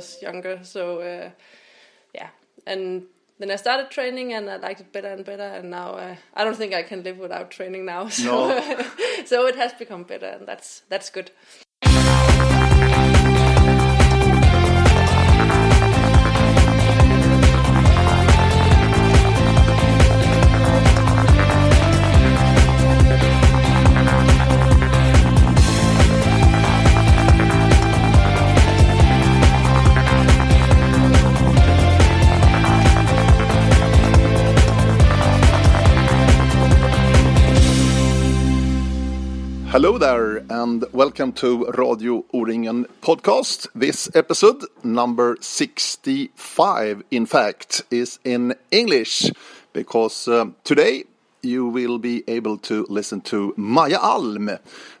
was younger. So uh, yeah, and then I started training and I liked it better and better. And now uh, I don't think I can live without training now. So No. so it has become better, and that's that's good. Hello there, and welcome to Radio O-ringen podcast. This episode, number 65, in fact, is in English because um, today you will be able to listen to Maja Alm,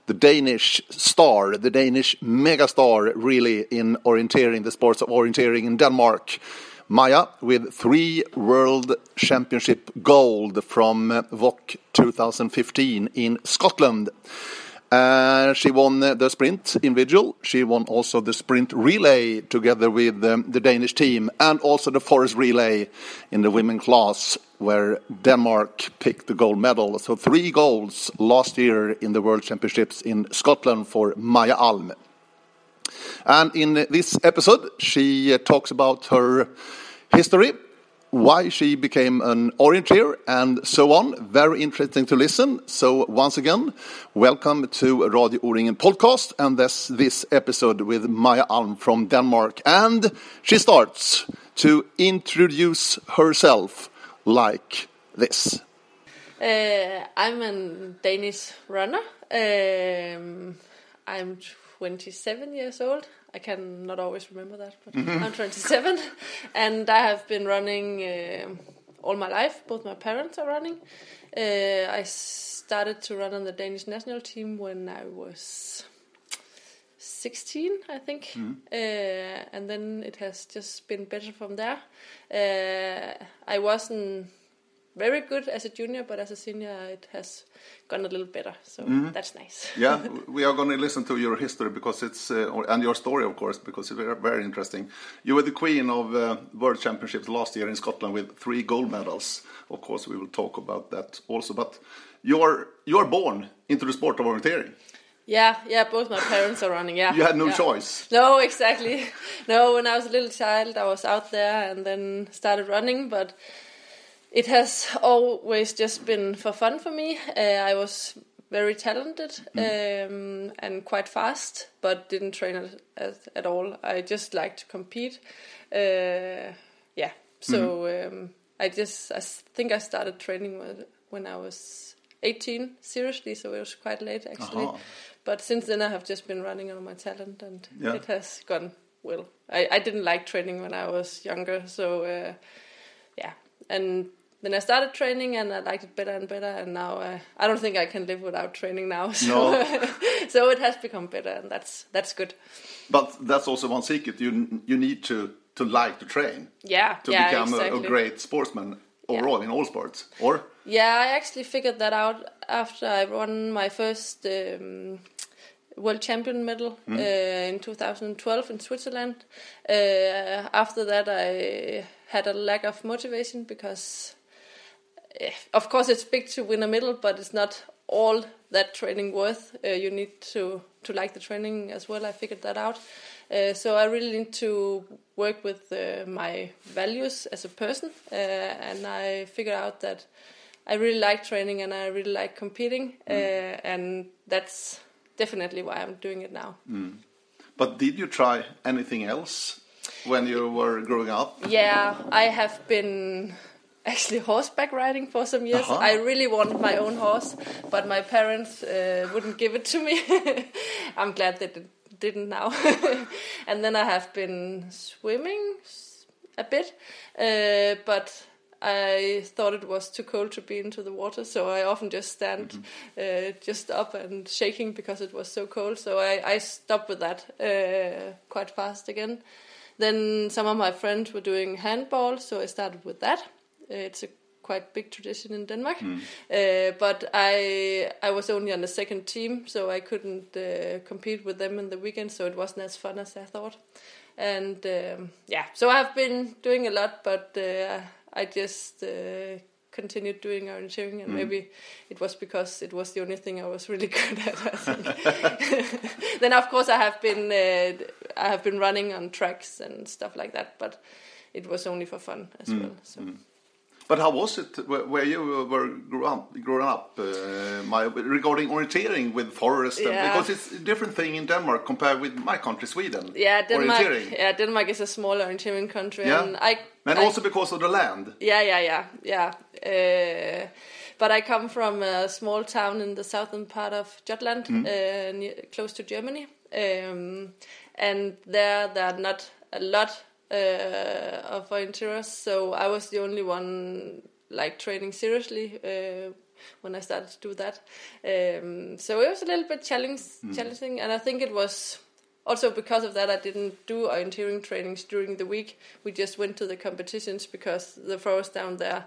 the Danish star, the Danish megastar, really, in orienteering, the sports of orienteering in Denmark. Maja with three World Championship gold from WOC 2015 in Scotland. Uh, she won uh, the sprint individual. She won also the sprint relay together with um, the Danish team, and also the forest relay in the women class, where Denmark picked the gold medal. So three golds last year in the World Championships in Scotland for Maja Alm. And in this episode, she talks about her history, why she became an orienteer, and so on. Very interesting to listen. So once again, welcome to Radio O-ringen podcast, and this this episode with Maja Alm from Denmark. And she starts to introduce herself like this. Uh, I'm a Danish runner. Um, I'm 27 years old. I can not always remember that, but I'm 27, and I have been running uh, all my life. Both my parents are running. Uh, I started to run on the Danish national team when I was 16, I think, uh, and then it has just been better from there. Uh, I wasn't very good as a junior, but as a senior, it has gone a little better. So that's nice. Yeah, we are going to listen to your history because it's uh, and your story, of course, because it's very, very interesting. You were the queen of uh, World Championships last year in Scotland with three gold medals. Of course, we will talk about that also. But you are you are born into the sport of orienteering. Yeah, yeah. Both my parents are running. Yeah, You had no yeah. choice. No, exactly. No, when I was a little child, I was out there and then started running, but it has always just been for fun for me. Uh, I was very talented um, and quite fast, but didn't train at, at, at all. I just like to compete. Uh, yeah, so um, I just I think I started training when, when I was 18, seriously, so it was quite late actually. Aha. But since then, I have just been running on my talent, and Yeah. it has gone well. I, I didn't like training when I was younger, so uh, yeah. And then I started training, and I liked it better and better. And now uh, I don't think I can live without training now. So No. so it has become better, and that's that's good. But that's also one secret. You you need to to like to train Yeah, to yeah, become a, exactly. a great sportsman overall in all sports. Or Yeah, I actually figured that out after I won my first um, world champion medal uh, in 2012 in Switzerland. Uh, after that, I had a lack of motivation because, of course, it's big to win a medal, but it's not all that training worth. Uh, you need to to like the training as well. I figured that out. Uh, so I really need to work with uh, my values as a person, uh, and I figured out that I really like training and I really like competing, uh, and that's definitely why I'm doing it now. but did you try anything else when you were growing up? Yeah, I have been actually horseback riding for some years. Uh-huh. I really wanted my own horse, but my parents uh, wouldn't give it to me. I'm glad they did, didn't now. and then I have been swimming a bit, uh, but I thought it was too cold to be into the water, so I often just stand uh, just up and shaking because it was so cold. So I, I stopped with that uh, quite fast again. Then some of my friends were doing handball, so I started with that. Uh, it's a quite big tradition in Denmark, uh, but I I was only on the second team, so I couldn't uh, compete with them in the weekend. So it wasn't as fun as I thought. and um, yeah, so I've been doing a lot, but uh, I just uh, continued doing orienteering, and Mm. maybe it was because it was the only thing I was really good at. Then of course I have been uh, I have been running on tracks and stuff like that, but it was only for fun as Mm. well. So. But how was it where, you were grew up, growing up uh, my, regarding orienteering with forest? and- Yeah. because it's a different thing in Denmark compared with my country, Sweden. Yeah, Denmark. Yeah, Denmark is a small orienteering country, Yeah. and I And I- also because of the land. Yeah, yeah, yeah, yeah. Uh, but I come from a small town in the southern part of Jutland, uh, near, close to Germany, um, and there there are not a lot uh, of volunteers. So I was the only one like training seriously uh, when I started to do that. Um, so it was a little bit challenge, challenging, and I think it was also because of that I didn't do orienteering trainings during the week. We just went to the competitions because the forest down there.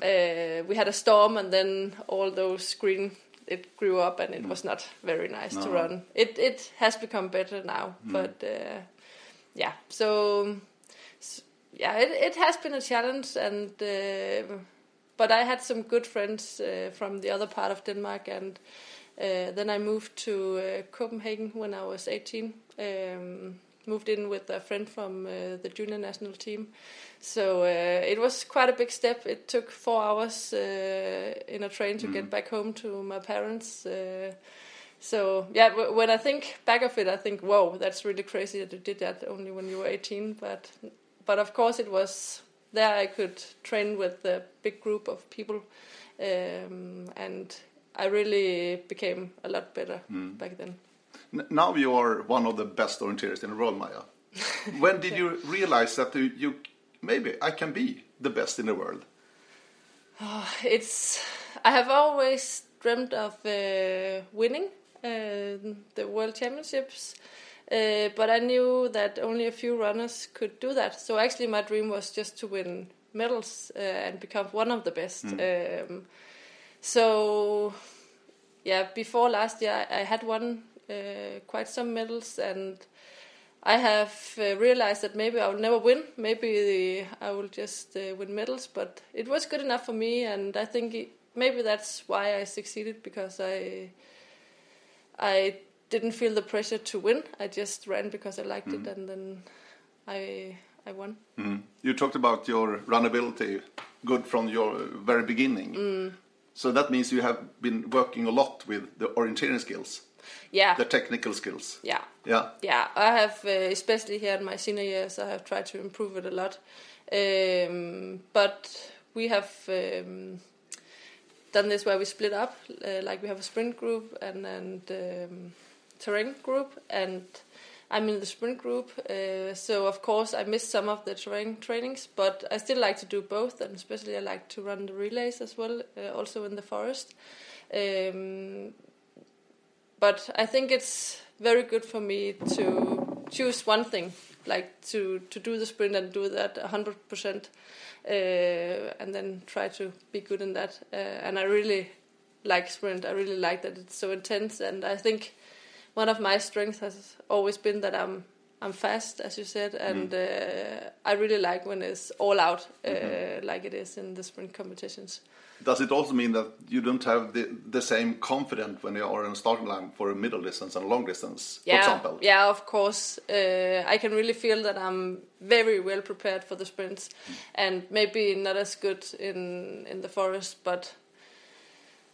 Uh, we had a storm, and then all those green it grew up, and it was not very nice to run. It it has become better now, but uh, yeah. So, s- yeah, it it has been a challenge, and uh, but I had some good friends uh, from the other part of Denmark, and uh, then I moved to uh, Copenhagen when I was 18. Um, moved in with a friend from uh, the junior national team. So uh, it was quite a big step. It took four hours uh, in a train to get back home to my parents. So yeah, w- when I think back of it, I think, whoa, that's really crazy that you did that only when you were 18. But but of course, it was there I could train with a big group of people, um, and I really became a lot better back then. N- Now you are one of the best orienteers in the world, Maja. when did you realize that you, you maybe I can be the best in the world? It's I have always dreamt of uh, winning the world championships, uh, but I knew that only a few runners could do that. So actually, my dream was just to win medals uh, and become one of the best. Um, so yeah, before last year, I had won uh, quite some medals and. I have uh, realized that maybe I will never win. Maybe I will just uh, win medals, but it was good enough for me, and I think it, maybe that's why I succeeded because I I didn't feel the pressure to win. I just ran because I liked it, and then I I won. Mm. You talked about your runnability, good from your very beginning. So that means you have been working a lot with the orienteering skills, Yeah, the technical skills. yeah. Yeah. Yeah, I have, uh, especially here in my senior years, I have tried to improve it a lot. Um, but we have um, done this where we split up, uh, like we have a sprint group and and um, terrain group, and I'm in the sprint group. Uh, so of course I missed some of the terrain trainings, but I still like to do both, and especially I like to run the relays as well, uh, also in the forest. Um, but I think it's very good for me to choose one thing, like to to do the sprint and do that hundred percent, uh, and then try to be good in that. Uh, and I really like sprint. I really like that it's so intense, and I think one of my strengths has always been that I'm I'm fast, as you said, and uh, I really like when it's all out, uh, like it is in the sprint competitions. Does it also mean that you don't have the, the same confidence when you are on a starting line for a middle distance and long distance, yeah, for example? Yeah, of course. Uh, I can really feel that I'm very well prepared for the sprints, and maybe not as good in in the forest, but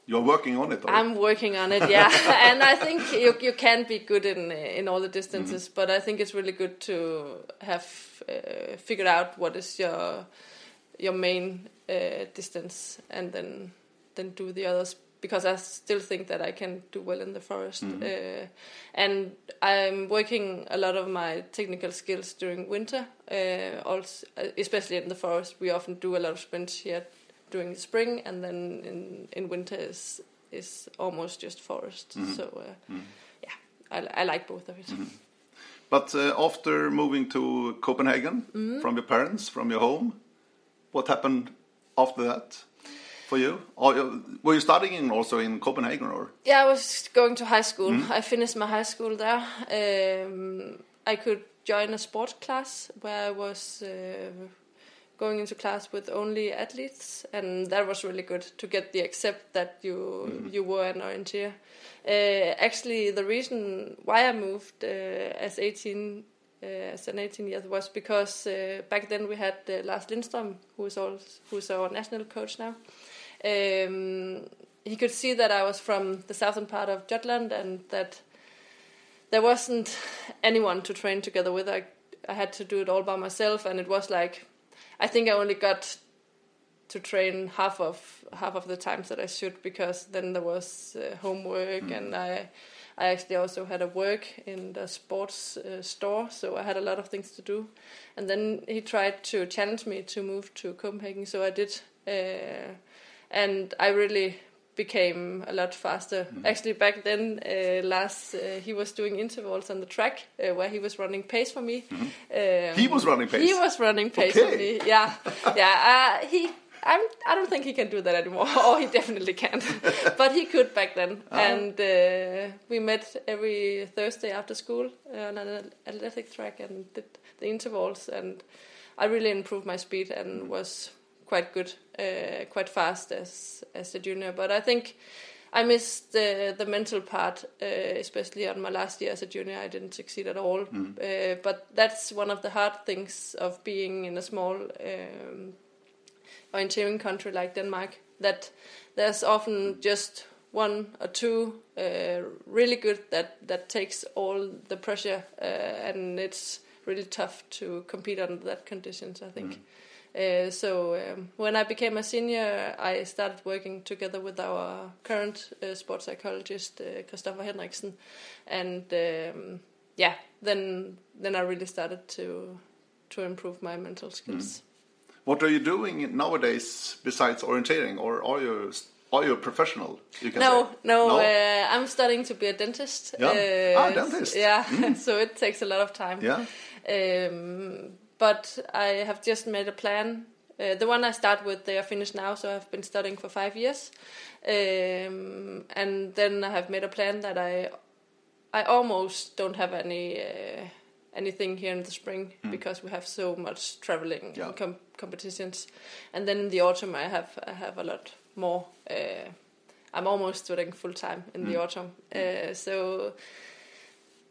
You're working on it? I'm working on it. Yeah, and I think you you can be good in in all the distances, but I think it's really good to have uh, figured out what is your your main uh, distance, and then then do the others. Because I still think that I can do well in the forest, uh, and I'm working a lot of my technical skills during winter. Uh, also, especially in the forest, we often do a lot of sprints here during the spring, and then in in winter is is almost just forest. So uh, yeah, I, I like both of it. But uh, after moving to Copenhagen Mm-hmm. from your parents, from your home, what happened after that for you? Or were you studying also in Copenhagen, or Yeah, I was going to high school. I finished my high school there. Um, I could join a sports class where I was uh, going into class with only athletes, and that was really good to get the accept that you mm. you were an orienteer. Uh, actually, the reason why I moved uh, as 18 uh, as an 18 years was because uh, back then we had uh, Lars Lindstrøm, who is also who's our national coach now. Um, he could see that I was from the southern part of Jutland and that there wasn't anyone to train together with. I, I had to do it all by myself, and it was like I think I only got to train half of half of the times that I should because then there was uh, homework mm. and I I actually also had a work in the sports uh, store so I had a lot of things to do and then he tried to challenge me to move to Copenhagen so I did uh, and I really became a lot faster. Mm. Actually, back then, uh, Lars uh, he was doing intervals on the track uh, where he was running pace for me. Mm. Um, he was running pace. He was running pace okay. for me. Yeah, yeah. Uh, he. I'm, I don't think he can do that anymore, or he definitely can't. but he could back then, oh. and uh, we met every Thursday after school on an athletic track and did the intervals, and I really improved my speed and mm. was quite good, uh, quite fast as as a junior. But I think I missed the the mental part, uh, especially on my last year as a junior. I didn't succeed at all. Mm. Uh, but that's one of the hard things of being in a small um, orienteering country like Denmark. That there's often just one or two uh, really good that that takes all the pressure, uh, and it's really tough to compete under that conditions. I think. Mm. Uh, so um, when I became a senior, I started working together with our current uh, sports psychologist, uh, Kristoffer Henriksen, and um, yeah, then then I really started to to improve my mental skills. Mm. What are you doing nowadays besides orienteering, or are you are you a professional? You no, say? no, no? Uh, I'm studying to be a dentist. Yeah, ah, dentist. Yeah, mm. so it takes a lot of time. Yeah. Um, but I have just made a plan. Uh, the one I start with, they are finished now, so I've been studying for five years, um, and then I have made a plan that I, I almost don't have any uh, anything here in the spring mm. because we have so much traveling yeah. and com competitions, and then in the autumn I have I have a lot more. Uh, I'm almost studying full time in mm. the autumn, uh, so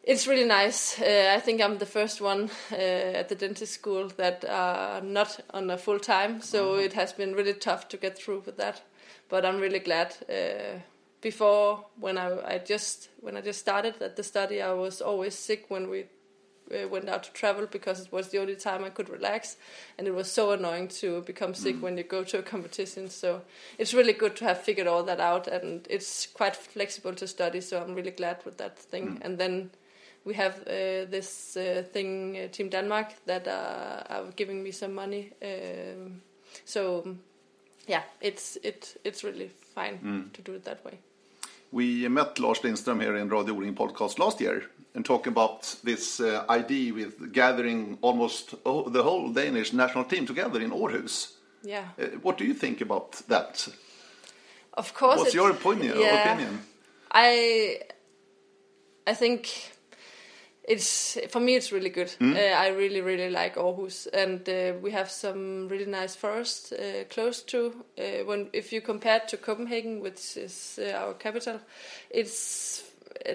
it's really nice. Uh, I think I'm the first one uh, at the dentist school that are not on a full time, so mm-hmm. it has been really tough to get through with that. But I'm really glad. Uh, before, when I, I, just when I just started at the study, I was always sick when we uh, went out to travel because it was the only time I could relax, and it was so annoying to become sick mm. when you go to a competition. So it's really good to have figured all that out, and it's quite flexible to study. So I'm really glad with that thing. Mm. And then we have uh, this uh, thing, uh, Team Denmark, that are, are giving me some money. Um, so yeah, it's it it's really fine mm. to do it that way. We met Lars Lindstrøm here in Radio O-ring podcast last year and talking about this uh, idea with gathering almost the whole Danish national team together in Aarhus. Yeah. Uh, what do you think about that? Of course. What's your opinion? Yeah, opinion? I I think it's for me it's really good. Mm. uh, i really really like aarhus and uh, we have some really nice forests uh, close to uh, when if you compare it to copenhagen which is uh, our capital it's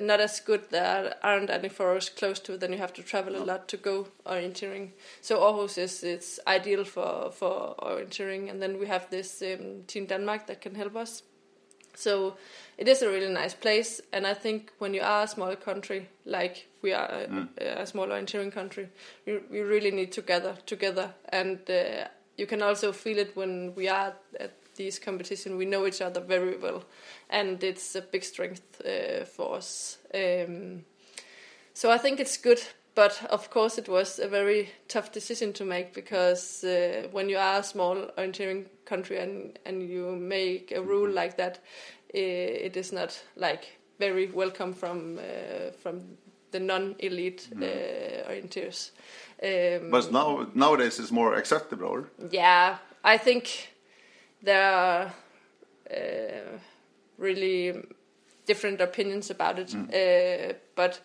not as good there aren't any forests close to then you have to travel a lot to go orienteering so aarhus is it's ideal for for orienteering and then we have this um, team denmark that can help us so it is a really nice place, and I think when you are a small country like we are, a, mm. a small orienteering country, you, you really need to gather together, and uh, you can also feel it when we are at these competitions. We know each other very well, and it's a big strength uh, for us. Um, so I think it's good, but of course it was a very tough decision to make because uh, when you are a small orienteering country and and you make a rule like that, it is not like very welcome from uh, from the non-elite mm. uh, orienteers. Um, but now nowadays it's more acceptable. Yeah, I think there are uh, really different opinions about it, mm. uh, but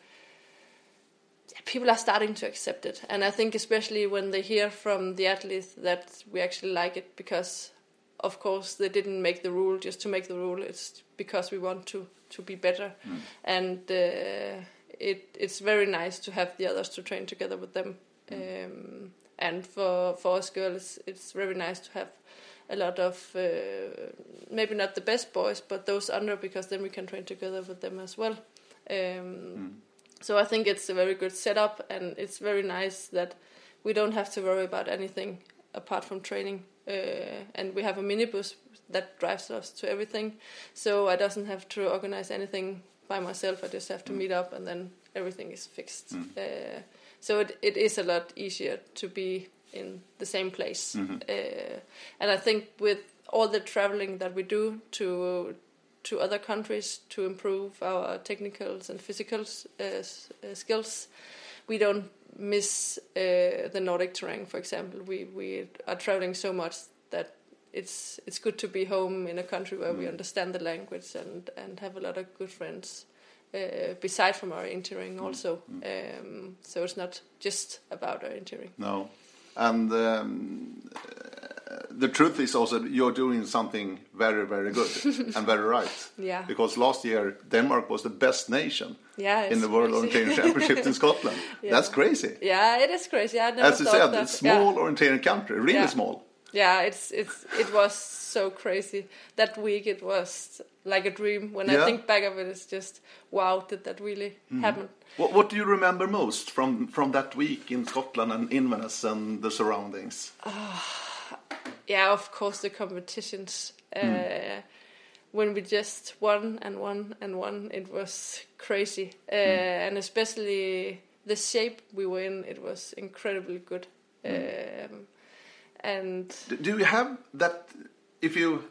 people are starting to accept it, and I think especially when they hear from the athletes that we actually like it because. Of course, they didn't make the rule just to make the rule. It's because we want to to be better, and uh, it it's very nice to have the others to train together with them. Um, and for for us girls, it's very nice to have a lot of uh, maybe not the best boys, but those under because then we can train together with them as well. Um, So I think it's a very good setup, and it's very nice that we don't have to worry about anything apart from training. Uh, and we have a minibus that drives us to everything, so I doesn't have to organize anything by myself. I just have to meet up, and then everything is fixed. Uh, so it, it is a lot easier to be in the same place. Uh, and I think with all the traveling that we do to to other countries to improve our technicals and physical uh, uh, skills, we don't miss uh, the Nordic terrain. For example, we we are traveling so much that it's it's good to be home in a country where we understand the language and and have a lot of good friends. Uh, beside from orienteering also, um, so it's not just about orienteering. No. And um, the truth is also that you're doing something very, very good and very right. Yeah. Because last year Denmark was the best nation Yeah, in the World crazy. Orienteering Championships in Scotland. Yeah. That's crazy. Yeah, it is crazy. I never As you said, that. it's small Yeah. orienteering country, really Yeah. small. Yeah, it's it's it was so crazy that week. It was like a dream. When. I think back of it, it's just wow, did that really mm-hmm. happen? What, what do you remember most from, from that week in Scotland and Inverness and the surroundings? Ah. Yeah, of course the competitions. Uh, when we just won and won and won, it was crazy, uh, and especially the shape we were in. It was incredibly good. Um, and Do you have that, if you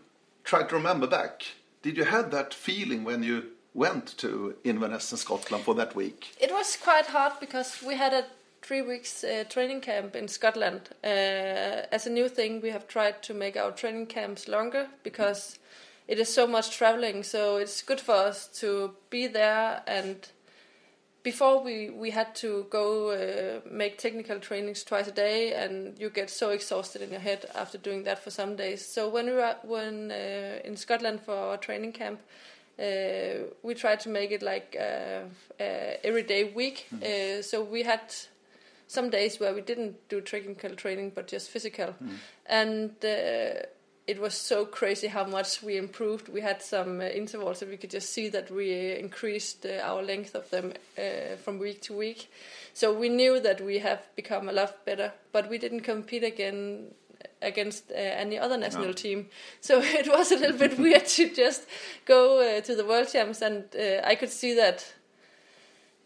try to remember back, did you have that feeling when you went to Inverness in Scotland for that week? It was quite hard because we had a three weeks uh, training camp in Scotland. Uh, as a new thing, we have tried to make our training camps longer because it is so much traveling. So it's good for us to be there. And before we we had to go uh, make technical trainings twice a day, and you get so exhausted in your head after doing that for some days. So when we were when uh, in Scotland for our training camp, uh, we tried to make it like uh, uh, every day week. Uh, so we had some days where we didn't do technical training but just physical, and uh, it was so crazy how much we improved. We had some uh, intervals that we could just see that we increased uh, our length of them uh, from week to week. So we knew that we have become a lot better, but we didn't compete again against uh, any other national No. team. So it was a little bit weird to just go uh, to the world champs, and uh, I could see that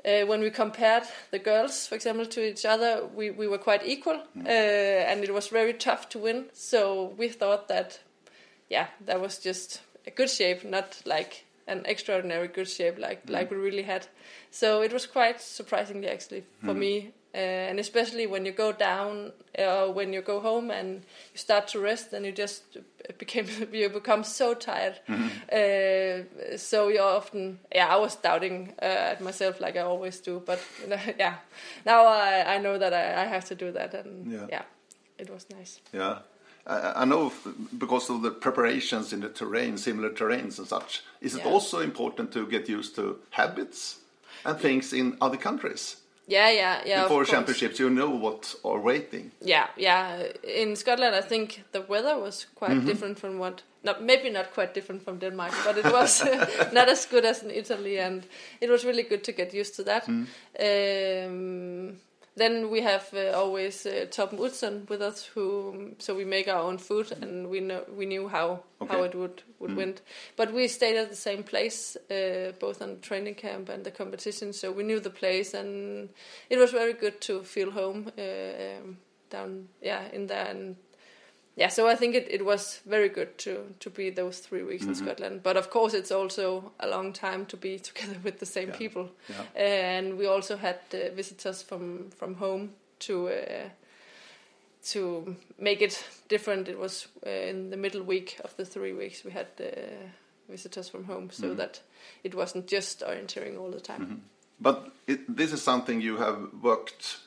uh, when we compared the girls, for example, to each other, we, we were quite equal, uh, and it was very tough to win. So we thought that, yeah, that was just a good shape, not like an extraordinary good shape like like we really had. So it was quite surprisingly actually for me, uh, and especially when you go down or when you go home and you start to rest, and you just became you become so tired. Uh, so you often, yeah, I was doubting uh, at myself like I always do, but yeah, now I, I know that I, I have to do that, and Yeah. yeah, it was nice. Yeah. I, I know because of the preparations in the terrain, similar terrains and such, is it also important to get used to habits and things in other countries? Yeah, yeah, yeah. Before championships, you know what are waiting. Yeah, yeah. In Scotland, I think the weather was quite Mm-hmm. different from what. Not maybe not quite different from Denmark, but it was not as good as in Italy, and it was really good to get used to that. Mm. Um, then we have uh, always uh, Torben Utzon with us, who so we make our own food, and we know we knew how how it would would went. But we stayed at the same place, uh, both on the training camp and the competition, so we knew the place, and it was very good to feel home uh, um, down, yeah, in there. And yeah, so I think it, it was very good to to be those three weeks in Scotland. But of course, it's also a long time to be together with the same Yeah. people. Yeah. And we also had uh, visitors from from home to. Uh, to make it different, it was uh, in the middle week of the three weeks we had uh, visitors from home, so that it wasn't just orienteering all the time. But it, this is something you have worked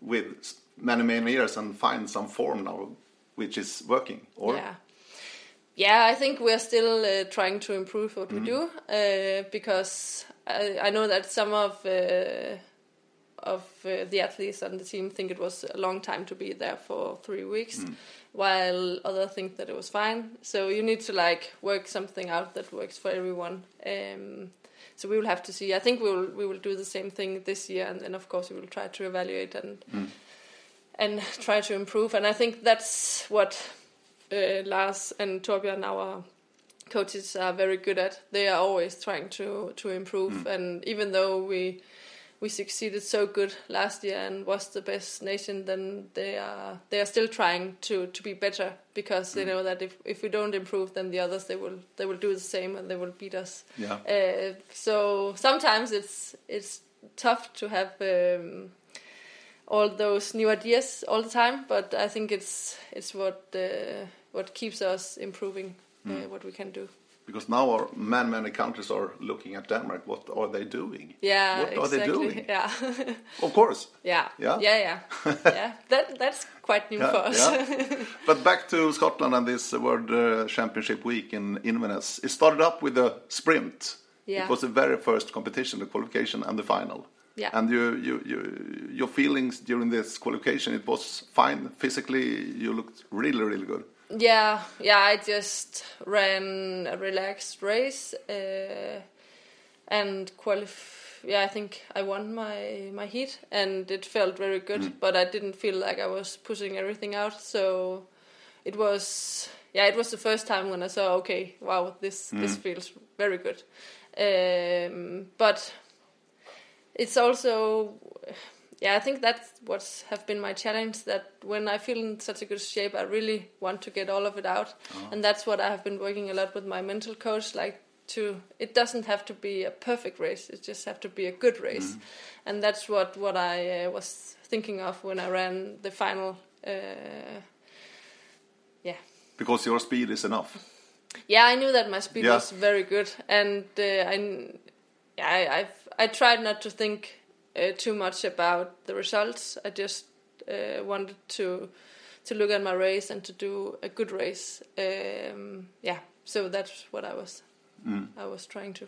with many many years and find some form now, which is working. Or yeah. Yeah, I think we're still uh, trying to improve what we do uh, because I, I know that some of uh, of uh, the athletes on the team think it was a long time to be there for three weeks, while others think that it was fine. So you need to like work something out that works for everyone. Um, so we will have to see. I think we will we will do the same thing this year, and then of course we will try to evaluate and and try to improve. And I think that's what uh, Lars and Torbjørn, our coaches, are very good at. They are always trying to to improve, and even though we we succeeded so good last year and was the best nation, then they are they are still trying to to be better because they know that if if we don't improve, then the others they will they will do the same and they will beat us. Yeah. Uh, so sometimes it's it's tough to have. Um, all those new ideas all the time, but I think it's it's what uh, what keeps us improving uh, what we can do. because now our many many countries are looking at Denmark. What are they doing? Yeah, What are they exactly. doing? Yeah, Of course. yeah, Yeah? yeah, yeah, yeah. That that's quite new Yeah, for us. yeah. But back to Scotland and this World uh, Championship week in Inverness. It started up with a sprint. Yeah. It was the very first competition, the qualification and the final. Yeah. And you, you, you, your feelings during this qualification, it was fine physically. You looked really, really good. Yeah, yeah. I just ran a relaxed race uh, and qualif. Yeah, I think I won my my heat, and it felt very good. But I didn't feel like I was pushing everything out. So it was yeah, it was the first time when I saw okay, wow, this this feels very good. Um, but it's also yeah i think that's what's have been my challenge that when i feel in such a good shape i really want to get all of it out. And that's what i have been working a lot with my mental coach like to it doesn't have to be a perfect race it just have to be a good race. And that's what what i uh, was thinking of when i ran the final uh, yeah. Because your speed is enough. yeah, I knew that my speed Yeah. was very good, and uh, I, yeah, I, I've, I tried not to think uh, too much about the results. I just uh, wanted to to look at my race and to do a good race. Um, yeah, so that's what I was I was trying to.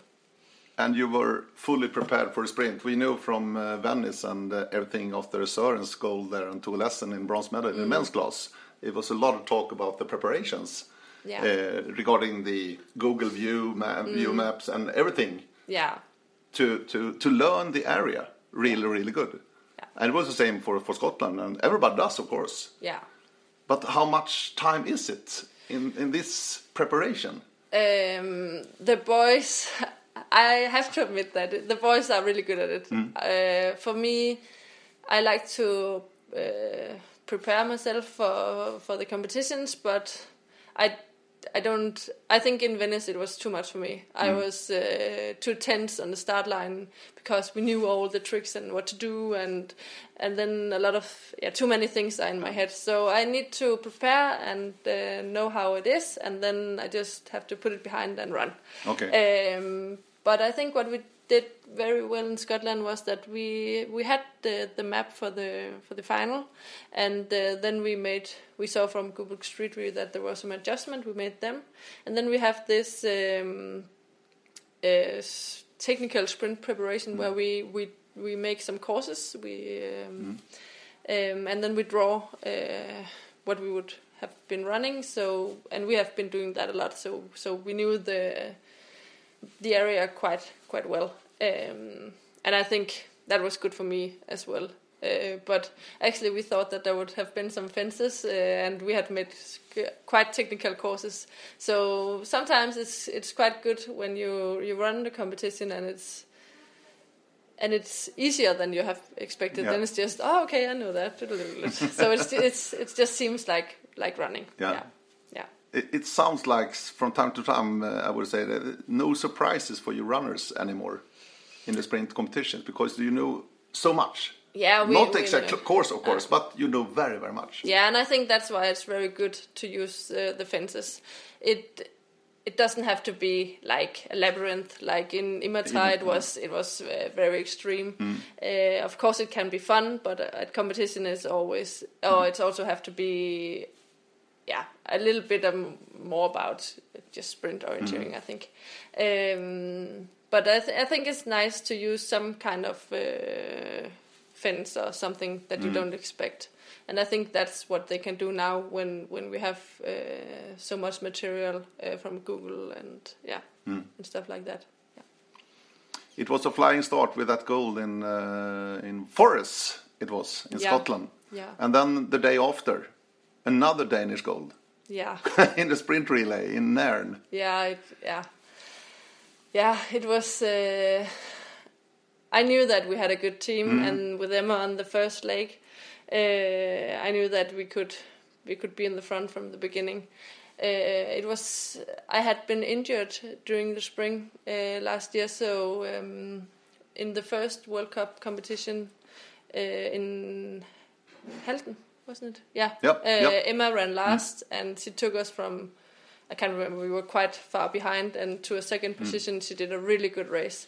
And you were fully prepared for the sprint. We knew from uh, Venice and uh, everything after Søren's goal there and Tue Lassen in bronze medal in the men's class. It was a lot of talk about the preparations Yeah. uh, regarding the Google View, ma- View Maps, and everything Yeah, to, to, to learn the area really, really good. Yeah. And it was the same for, for Scotland, and everybody does, of course. yeah. But how much time is it in, in this preparation? Um, the boys, I have to admit that the boys are really good at it. Uh, for me, I like to uh, prepare myself for for the competitions, but I I don't. I think in Venice it was too much for me. I was uh, too tense on the start line because we knew all the tricks and what to do, and and then a lot of yeah, too many things are in my head. So I need to prepare and uh, know how it is, and then I just have to put it behind and run. Okay. Um, but I think what we did very well in Scotland was that we we had the, the map for the for the final, and uh, then we made we saw from Google Street View that there was some adjustment. We made them, and then we have this um, uh, technical sprint preparation where we we we make some courses. We um, um, and then we draw uh, what we would have been running. So and we have been doing that a lot. So so we knew the the area quite quite well, um, and I think that was good for me as well. Uh, but actually, we thought that there would have been some fences, uh, and we had made quite technical courses. So sometimes it's it's quite good when you you run the competition and it's and it's easier than you have expected. Yeah. Then it's just oh okay, I know that. so it's it's it just seems like like running. Yeah. yeah. It, it sounds like from time to time, uh, I would say that no surprises for you runners anymore in the sprint competitions because you know so much. Yeah, we- not we exact know. course, of course, but you know very, very much. Yeah, and I think that's why it's very good to use uh, the fences. It it doesn't have to be like a labyrinth. Like in Imatra, it was it was uh, very extreme. Uh, of course, it can be fun, but uh, at competition is always. Oh, it's also have to be, yeah, a little bit um, more about just sprint orienteering. I think. Um, but I, th- I think it's nice to use some kind of uh, fence or something that you don't expect. And I think that's what they can do now when when we have uh, so much material uh, from Google and yeah and stuff like that. Yeah. It was a flying start with that goal in uh, in Forres. It was in Yeah. Scotland, Yeah. and then the day after, another Danish gold Yeah. in the sprint relay in Nairn. yeah. It, yeah. Yeah. It was. Uh, I knew that we had a good team, and with Emma on the first leg, uh, I knew that we could we could be in the front from the beginning. Uh, it was I had been injured during the spring uh, last year, so um, in the first World Cup competition uh, in Halden, wasn't it? Yeah. Yep, Uh, yep. Emma ran last, and she took us from. I can't remember. We were quite far behind, and to a second position, she did a really good race.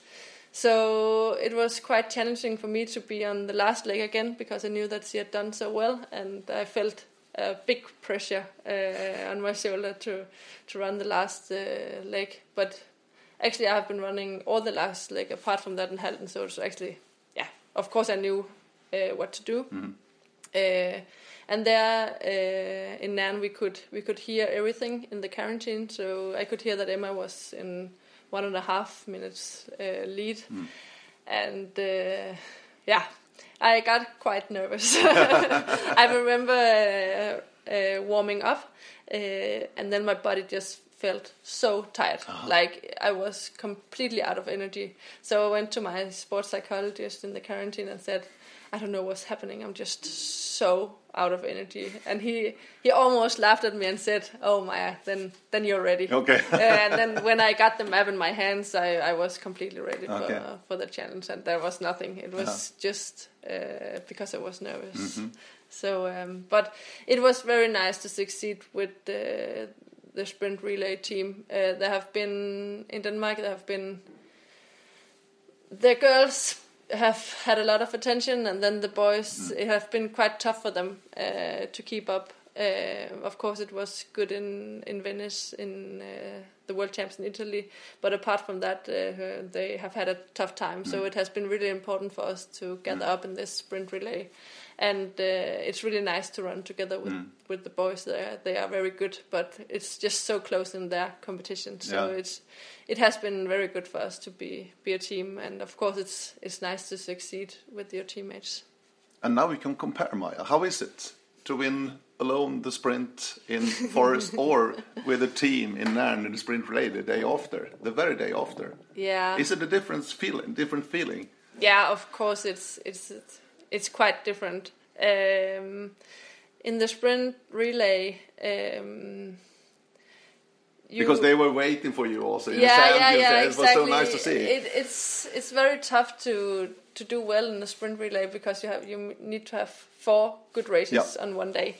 So it was quite challenging for me to be on the last leg again because I knew that she had done so well, and I felt a big pressure uh, on my shoulder to to run the last uh, leg. But actually, I have been running all the last leg apart from that in Halden. So it's actually, yeah, of course I knew uh, what to do. Uh, and there uh, in Nairn we could we could hear everything in the quarantine, so I could hear that Emma was in one and a half minutes uh, lead, and uh, yeah, I got quite nervous. I remember uh, uh, warming up, uh, and then my body just felt so tired, like I was completely out of energy. So I went to my sports psychologist in the quarantine and said, I don't know what's happening. I'm just so out of energy. And he he almost laughed at me and said, "Oh Maja, then then you're ready." Okay. Uh, and then when I got the map in my hands, I, I was completely ready Okay. for for the challenge, and there was nothing. It was just uh, because I was nervous. So, um, but it was very nice to succeed with the the sprint relay team. Uh, there have been in Denmark. There have been the girls have had a lot of attention, and then the boys. It have been quite tough for them uh, to keep up. Uh, of course, it was good in in Venice in uh, the World Champs in Italy, but apart from that, uh, they have had a tough time. So it has been really important for us to gather up in this sprint relay, and uh, it's really nice to run together with with the boys. There, they are very good, but it's just so close in their competition. So Yeah. it's it has been very good for us to be be a team, and of course, it's it's nice to succeed with your teammates. And now we can compare, Maja. How is it to win alone the sprint in Forres or with a team in Nairn in the sprint relay the day after, the very day after? Yeah, Is it a different feeling? Different feeling? yeah. Of course, it's it's it's, it's quite different. Um, in the sprint relay. Um, you- Because they were waiting for you also. the yeah, yeah, yeah, there. It exactly. was so nice to see. It, it's it's very tough to to do well in a sprint relay because you have you need to have four good races Yeah. on one day,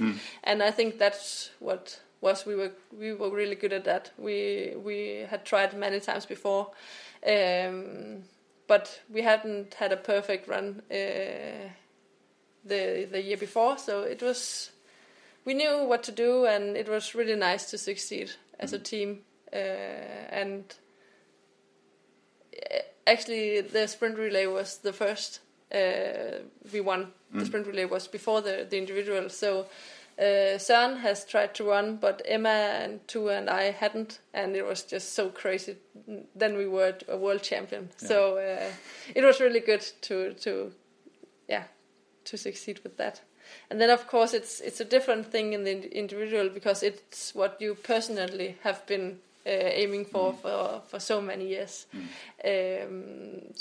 and I think that's what was we were we were really good at that. We we had tried many times before, um, but we hadn't had a perfect run uh, the the year before, so it was we knew what to do, and it was really nice to succeed as a team. Uh, and uh, actually, the sprint relay was the first uh, we won. The sprint relay was before the the individual, so. Uh, Søren has tried to run, but Emma and Tue and I hadn't, and it was just so crazy. Then we were a world champion, so uh, it was really good to to yeah to succeed with that. And then of course it's it's a different thing in the individual because it's what you personally have been uh, aiming for for for so many years. Um,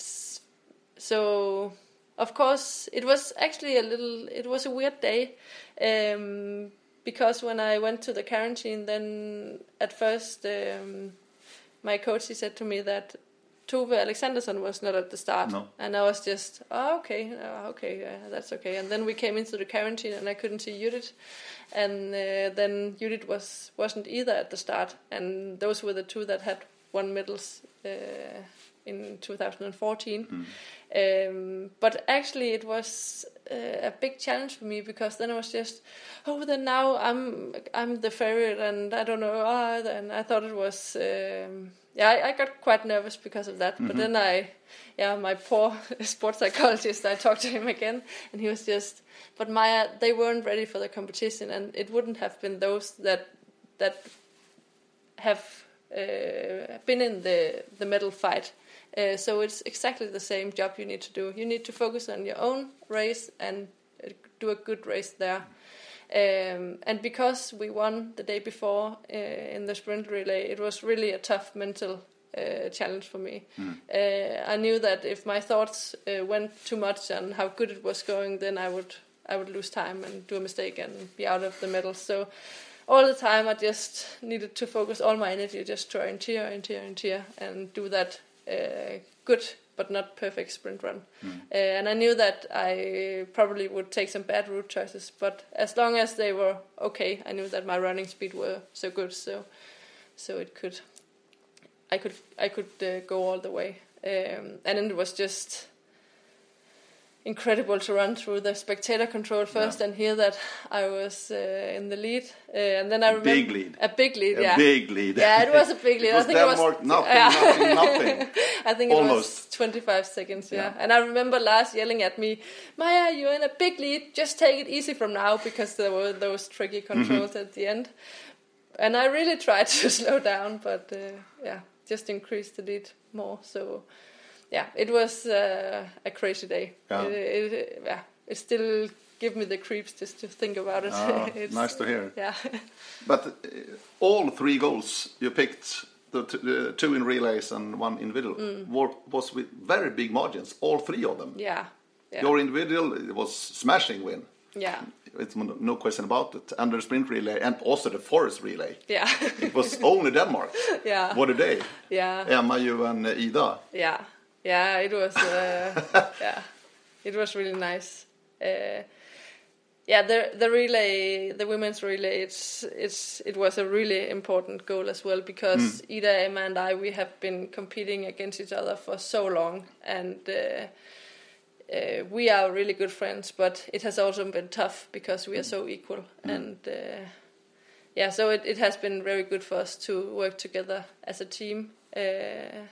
so of course it was actually a little it was a weird day um, because when I went to the quarantine then at first um, my coach he said to me that Tove Alexandersson was not at the start, No. and I was just, oh, okay, uh, okay, uh, that's okay. And then we came into the quarantine, and I couldn't see Judith, and uh, then Judith was wasn't either at the start, and those were the two that had won medals uh, in 2014. Um, but actually, it was uh, a big challenge for me because then I was just, oh, then now I'm I'm the favorite, and I don't know. Ah, and I thought it was, um, yeah, I, I got quite nervous because of that. But then I, yeah, my poor sports psychologist, I talked to him again, and he was just, but Maja, they weren't ready for the competition, and it wouldn't have been those that that have uh, been in the the medal fight. Uh, so it's exactly the same job you need to do. You need to focus on your own race and uh, do a good race there. Um, and because we won the day before uh, in the sprint relay, it was really a tough mental uh, challenge for me. Uh, I knew that if my thoughts uh, went too much on how good it was going, then I would I would lose time and do a mistake and be out of the medal. So all the time I just needed to focus all my energy just try and cheer and cheer and cheer and do that uh, good but not perfect sprint run. Uh, and I knew that I probably would take some bad route choices, but as long as they were okay, I knew that my running speed were so good, so so it could I could I could uh, go all the way. Um, and then it was just incredible to run through the spectator control first Yeah. and hear that I was uh, in the lead. Uh, and then I remember big lead. a big lead, A yeah. big lead. Yeah, it was a big lead. I think it was nothing, nothing, nothing. I think it was Almost. 25 seconds, yeah. Yeah. And I remember Lars yelling at me, Maja, you're in a big lead. Just take it easy from now because there were those tricky controls at the end. And I really tried to slow down, but uh, yeah, just increased the lead more. So yeah, it was uh, a crazy day. Yeah. It, it, yeah, it still give me the creeps just to think about it. Ah, It's- nice to hear. Yeah. But uh, all three goals you picked, the, the two in relays and one individual, were, was with very big margins. All three of them. Mm. yeah. Yeah. Your individual it was smashing win. yeah. It's no question about it. And the sprint relay and also the forest relay. Yeah. It was only Denmark. yeah. What a day. Yeah. Emma, you and Ida. Yeah, yeah, it was. Uh, yeah, it was really nice. Uh, yeah, the the relay, the women's relay, it's it's it was a really important goal as well because Ida, Emma, and I we have been competing against each other for so long, and uh, uh, we are really good friends. But it has also been tough because we are so equal, and uh, yeah, so it, it has been very good for us to work together as a team. Uh,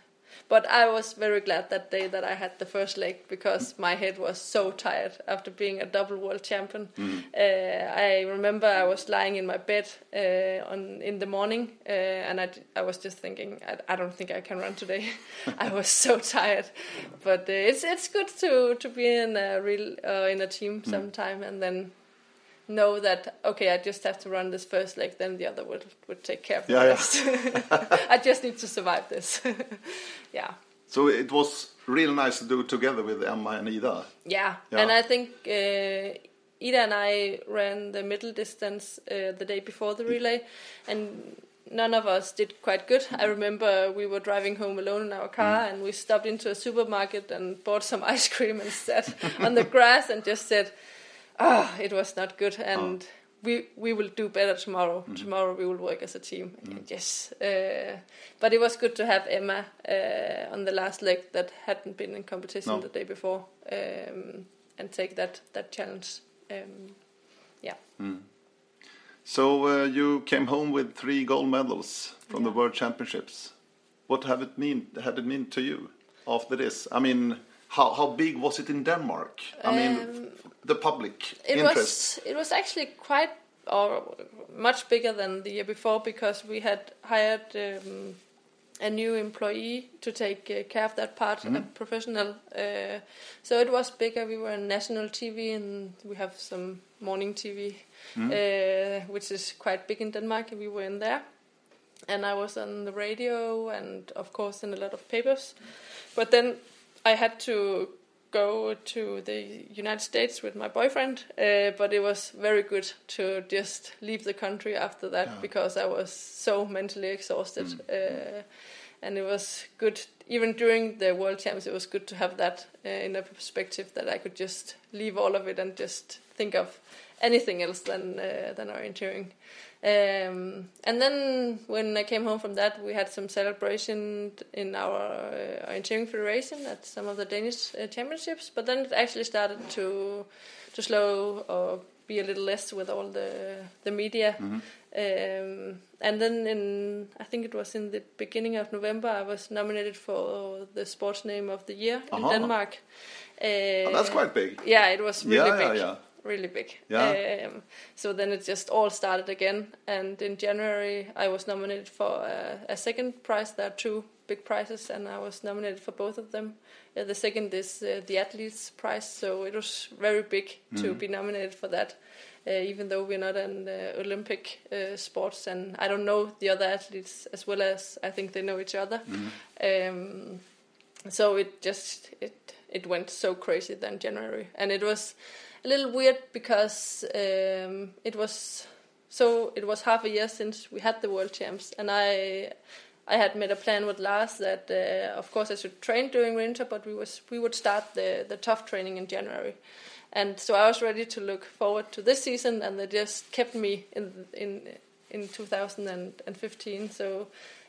but I was very glad that day that I had the first leg because my head was so tired after being a double world champion. Uh, I remember I was lying in my bed uh, on in the morning, uh, and I, I was just thinking, I, I don't think I can run today. I was so tired, but uh, it's it's good to to be in a real uh, in a team sometime, and then know that okay, I just have to run this first leg, then the other would would take care of the Yeah, yeah. rest. I just need to survive this. yeah. So it was really nice to do together with Emma and Ida. yeah, Yeah. And I think uh, Ida and I ran the middle distance uh, the day before the relay, and none of us did quite good. I remember we were driving home alone in our car, and we stopped into a supermarket and bought some ice cream and sat on the grass and just said, "Ah, it was not good." And we we will do better tomorrow. Tomorrow we will work as a team. Yes, uh, but it was good to have Emma uh, on the last leg that hadn't been in competition No. the day before, um, and take that that challenge. Um, yeah, So uh, you came home with three gold medals from the World Championships. What have it mean? Had it mean to you after this? I mean, how how big was it in Denmark? I mean, f- the public it interest. was it was actually quite or much bigger than the year before because we had hired um, a new employee to take uh, care of that part, a professional. Uh, so it was bigger. We were on national TV, and we have some morning TV, uh, which is quite big in Denmark. and We were in there, and I was on the radio, and of course in a lot of papers. But then I had to go to the United States with my boyfriend, uh, but it was very good to just leave the country after that because I was so mentally exhausted. Uh, and it was good. Even during the World Champs, it was good to have that uh, in a perspective that I could just leave all of it and just think of anything else than uh, than orienteering. Um, and then when I came home from that, we had some celebration in our uh, orienteering federation at some of the Danish uh, championships. But then it actually started to to slow or be a little less with all the the media. Mm-hmm. Um, and then in I think it was in the beginning of November, I was nominated for the sports name of the year in Uh-huh. Denmark. Uh, Oh, that's quite big. Yeah, it was really Yeah, yeah, big. yeah. Really big. Yeah. Um, so then it just all started again. And in January, I was nominated for a, a second prize. There are two big prizes, and I was nominated for both of them. Uh, the second is uh, the Athletes Prize, so it was very big to be nominated for that. Uh, even though we're not in uh, Olympic uh, sports, and I don't know the other athletes as well as I think they know each other. Um, so it just it it went so crazy then January, and it was a little weird because um, it was so it was half a year since we had the world champs, and I I had made a plan with Lars that uh, of course I should train during winter, but we was we would start the the tough training in January. And so I was ready to look forward to this season, and they just kept me in in in 2015. So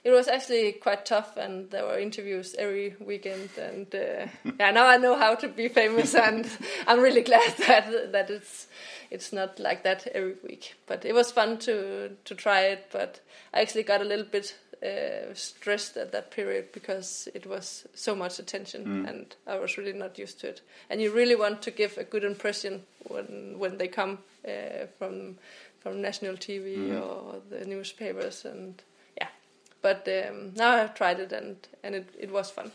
it was actually quite tough, and there were interviews every weekend. And uh, yeah, now I know how to be famous, and I'm really glad that that it's it's not like that every week. But it was fun to to try it. But I actually got a little bit uh, stressed at that period because it was so much attention, and I was really not used to it. And you really want to give a good impression when when they come uh, from from national TV or the newspapers, and. But um, now I've tried it, and and it, it was fun.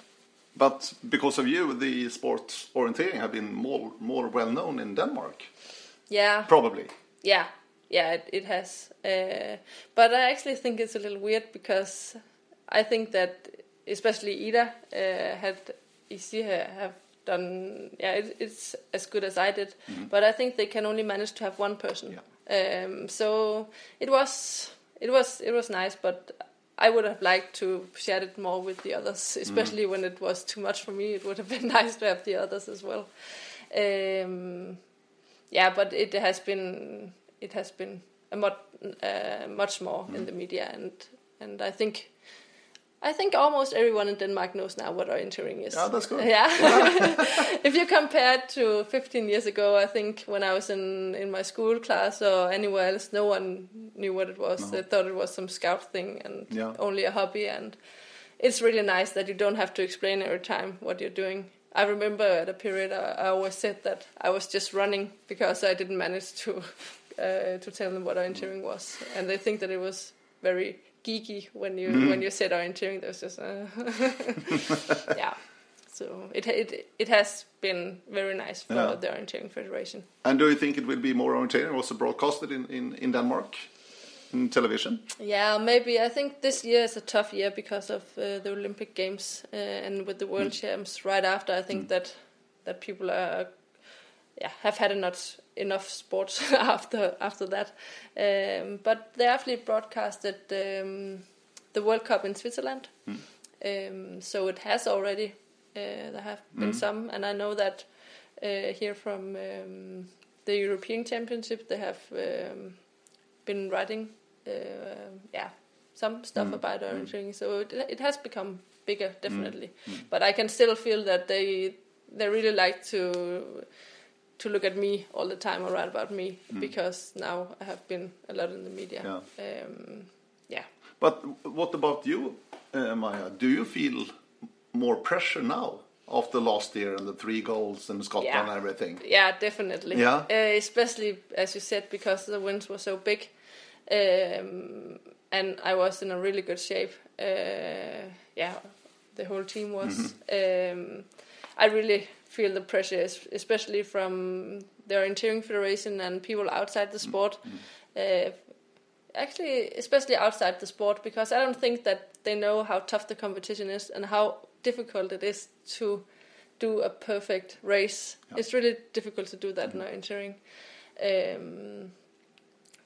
But because of you, the sports orienteering have been more more well known in Denmark. Yeah, Probably. Yeah, yeah, it, it has. Uh, but I actually think it's a little weird because I think that especially Ida uh, had Isi ha- have done. Yeah, it, it's as good as I did. But I think they can only manage to have one person. Um, so it was it was it was nice, but I would have liked to share it more with the others, especially when it was too much for me. It would have been nice to have the others as well. Um, yeah, but it has been it has been a much uh, much more in the media, and and I think I think almost everyone in Denmark knows now what orienteering is. Yeah, that's good. Yeah, if you compare it to 15 years ago, I think when I was in in my school class or anywhere else, no one knew what it was. They thought it was some scout thing and Yeah. only a hobby. And it's really nice that you don't have to explain every time what you're doing. I remember at a period I, I always said that I was just running because I didn't manage to uh, to tell them what orienteering was, and they think that it was very geeky when you when you said orienteering. There was just uh, yeah. So it it it has been very nice for Yeah. the orienteering federation. And do you think it will be more orienteering also broadcasted in, in, in Denmark? In television? Yeah, maybe. I think this year is a tough year because of uh, the Olympic Games uh, and with the World Champs right after. I think that that people are yeah have had enough enough sports after after that. Um, but they actually broadcasted um, the World Cup in Switzerland, um, so it has already. Uh, there have been some, and I know that uh, here from um, the European Championship they have um, been writing uh, yeah some stuff about orienteering so it, it has become bigger definitely. But i can still feel that they they really like to to look at me all the time or write about me because now i have been a lot in the media Yeah. um, yeah But what about you, uh, Maja? Do you feel more pressure now after last year and the three goals and Scotland Yeah. and everything? Yeah, definitely. Yeah? Uh, especially as you said, because the wins were so big, um, and I was in a really good shape. Uh, yeah, the whole team was. Um, I really feel the pressure, especially from the orienteering federation and people outside the sport. Uh, actually, especially outside the sport, because I don't think that they know how tough the competition is and how difficult it is to do a perfect race. It's really difficult to do that in orienteering. Um,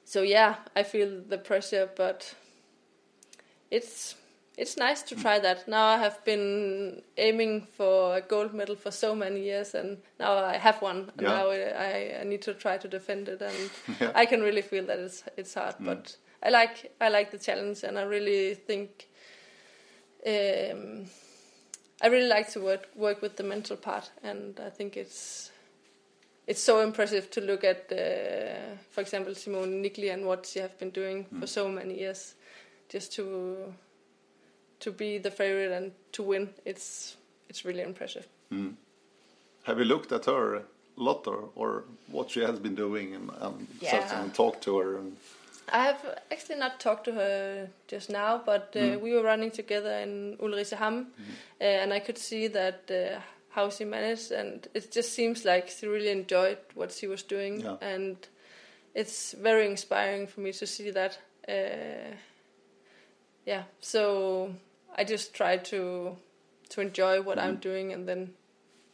so yeah, I feel the pressure, but it's it's nice to try that. Now I have been aiming for a gold medal for so many years, and now I have one. And Yeah. Now I, I need to try to defend it, and Yeah. I can really feel that it's it's hard. But I like I like the challenge, and I really think um, I really like to work work with the mental part, and I think it's it's so impressive to look at, uh, for example, Simone Niggli and what she has been doing for so many years, just to to be the favorite and to win. It's it's really impressive. Have you looked at her a lot or, or what she has been doing and, and Yeah. and talked to her? And, I have actually not talked to her just now, but uh, we were running together in Ulricehamn, uh, and I could see that uh, how she managed, and it just seems like she really enjoyed what she was doing, Yeah. and it's very inspiring for me to see that. Uh, yeah, so I just try to to enjoy what I'm doing, and then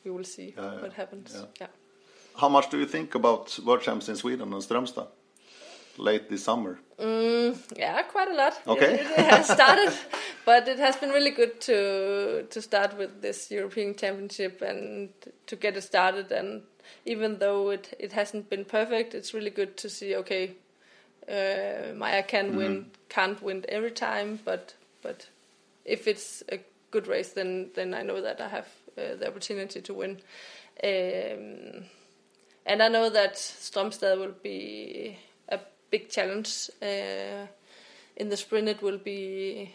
we will see Yeah, yeah, what happens. yeah. yeah. how much do you think about World Champs in Sweden and Strömstad late this summer? Mm, yeah, quite a lot. Okay. It, it has started, but it has been really good to to start with this European Championship and to get it started. And even though it it hasn't been perfect, it's really good to see. Okay, uh, Maja can win, can't win every time, but but if it's a good race, then then I know that I have uh, the opportunity to win. Um, and I know that Strömstad will be a big challenge. Uh, in the sprint, it will be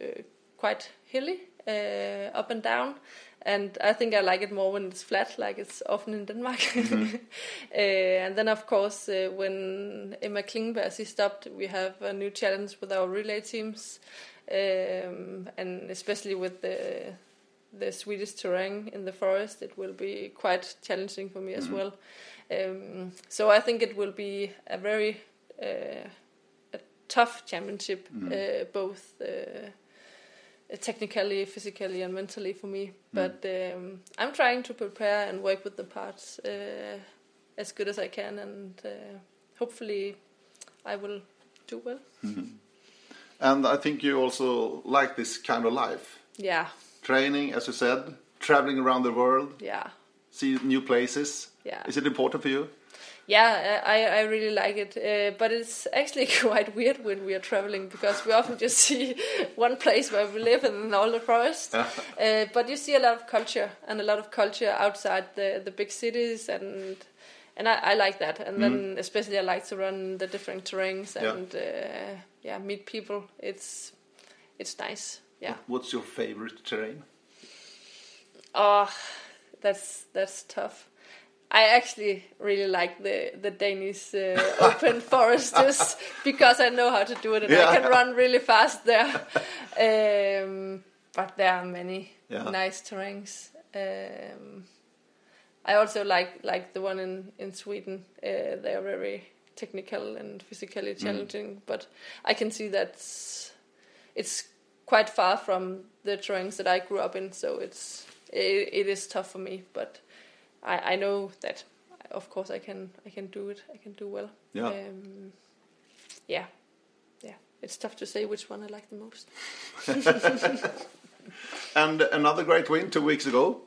uh, quite hilly, uh, up and down. And I think I like it more when it's flat, like it's often in Denmark. uh, and then, of course, uh, when Emma Klingenberg she stopped, we have a new challenge with our relay teams, um, and especially with the the Swedish terrain in the forest, it will be quite challenging for me as well. Um, so I think it will be a very uh, a tough championship, uh, both uh, technically, physically, and mentally for me. But um, I'm trying to prepare and work with the parts uh, as good as I can, and uh, hopefully I will do well. And I think you also like this kind of life. Yeah, Training, as you said, traveling around the world, yeah. see new places. Yeah. Is it important for you? Yeah, I, I really like it, uh, but it's actually quite weird when we are traveling because we often just see one place where we live and all the forest. uh, but you see a lot of culture and a lot of culture outside the the big cities, and and I, I like that. And then especially I like to run the different terrains Yeah. and uh, yeah, meet people. It's it's nice. Yeah. What's your favorite terrain? Oh, that's that's tough. I actually really like the the Danish uh, open forests because I know how to do it and Yeah. I can run really fast there. Um, but there are many Yeah. nice terrains. Um, I also like like the one in in Sweden. Uh, they are very technical and physically challenging, but I can see that it's quite far from the drawings that I grew up in, so it's it, it is tough for me. But I, I know that, of course, I can I can do it. I can do well. Yeah. Um, yeah, yeah. It's tough to say which one I like the most. And another great win two weeks ago,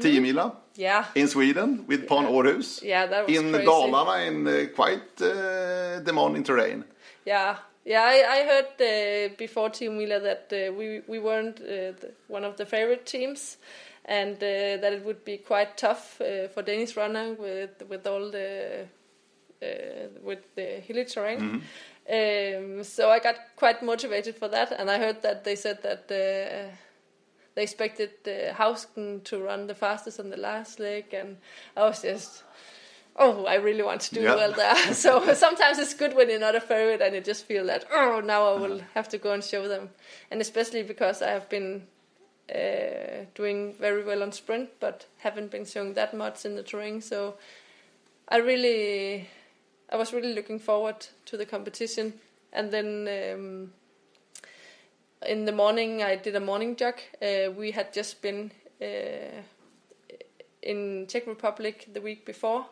Tiomila Yeah, in Sweden with Pan Århus. yeah. That was In crazy. Dalarna in uh, quite uh, demanding terrain. Yeah, yeah. I, I heard uh, before Tiomila that uh, we we weren't uh, the, one of the favorite teams, and uh, that it would be quite tough uh, for Danish runner with with all the with the hilly terrain. Um, so I got quite motivated for that, and I heard that they said that. They expected uh, Hausken to run the fastest on the last leg, and I was just, oh, I really want to do Yeah. well there. so sometimes it's good when you're not a favorite and you just feel that, oh, now I will have to go and show them. And especially because I have been uh, doing very well on sprint, but haven't been showing that much in the terrain. So I really, I was really looking forward to the competition. And then um, in the morning, I did a morning jog. Uh, we had just been uh, in Czech Republic the week before,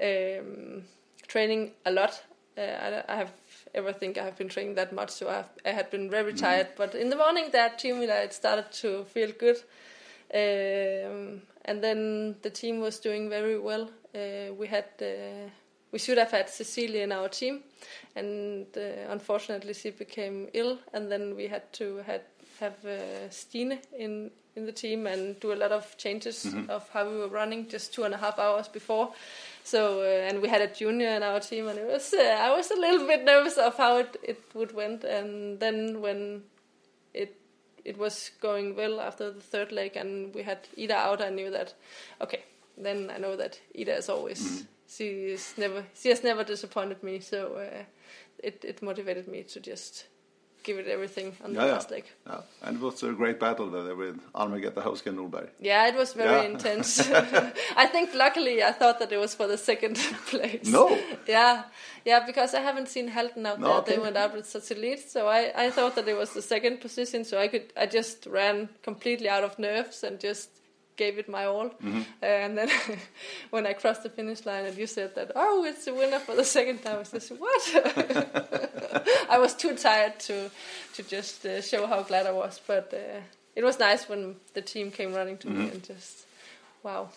um, training a lot. Uh, I, I have ever think I have been training that much, so I've, I had been very tired. But in the morning, that team it started to feel good, um, and then the team was doing very well. Uh, we had uh, we should have had Cecilia in our team, and uh, unfortunately she became ill, and then we had to had have uh, Stine in in the team and do a lot of changes of how we were running just two and a half hours before. So uh, and we had a junior in our team, and it was uh, I was a little bit nervous of how it it would went, and then when it it was going well after the third leg, and we had Ida out, I knew that okay, then I know that Ida is always she is never she has never disappointed me, so uh, it it motivated me to just give it everything on the Yeah, yeah. last leg. Yeah. And it was a great battle there with Anne Margrethe Hausken Nordberg. Yeah, it was very Yeah. intense. I think luckily I thought that it was for the second place. No. Yeah, yeah, because I haven't seen Halden out No, there. okay. They went out with such a lead, so I, I thought that it was the second position. So I could I just ran completely out of nerves and just gave it my all. Mm-hmm. and then when I crossed the finish line and you said that oh it's the winner for the second time, I was just what? I was too tired to to just uh, show how glad I was, but uh, it was nice when the team came running to Mm-hmm. me and just wow.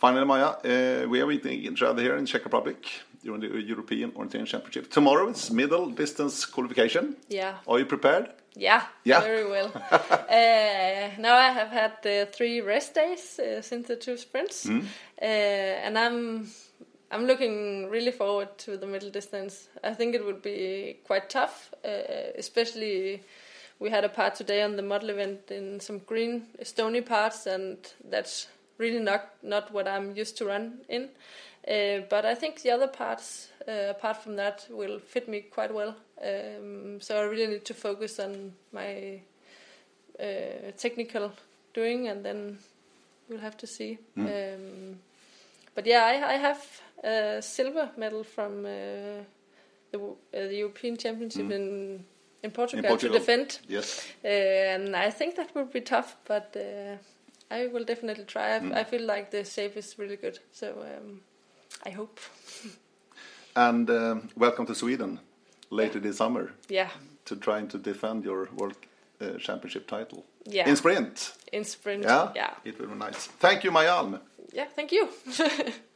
Finally, Maja, uh, we are meeting each other here in Czech Republic during the European Orientation Championship. Tomorrow it's middle distance qualification. Yeah. Are you prepared? Yeah, Yeah. very well. uh, now I have had uh, three rest days uh, since the two sprints, Mm. uh, and I'm I'm looking really forward to the middle distance. I think it would be quite tough, uh, especially we had a part today on the model event in some green stony parts, and that's really not not what I'm used to run in. Uh, but I think the other parts, uh, apart from that, will fit me quite well. Um, so I really need to focus on my uh, technical doing, and then we'll have to see. Um, but yeah, I, I have a silver medal from uh, the, uh, the European Championship in in Portugal, Portugal. to defend, Yes. and I think that will be tough, but uh, I will definitely try. I, I feel like the shape is really good, so um, I hope. And um, welcome to Sweden later this summer Yeah, to trying to defend your World uh, Championship title. Yeah. In sprint. in sprint. Yeah? yeah, It will be nice. Thank you, Maja Alm. yeah. Thank you.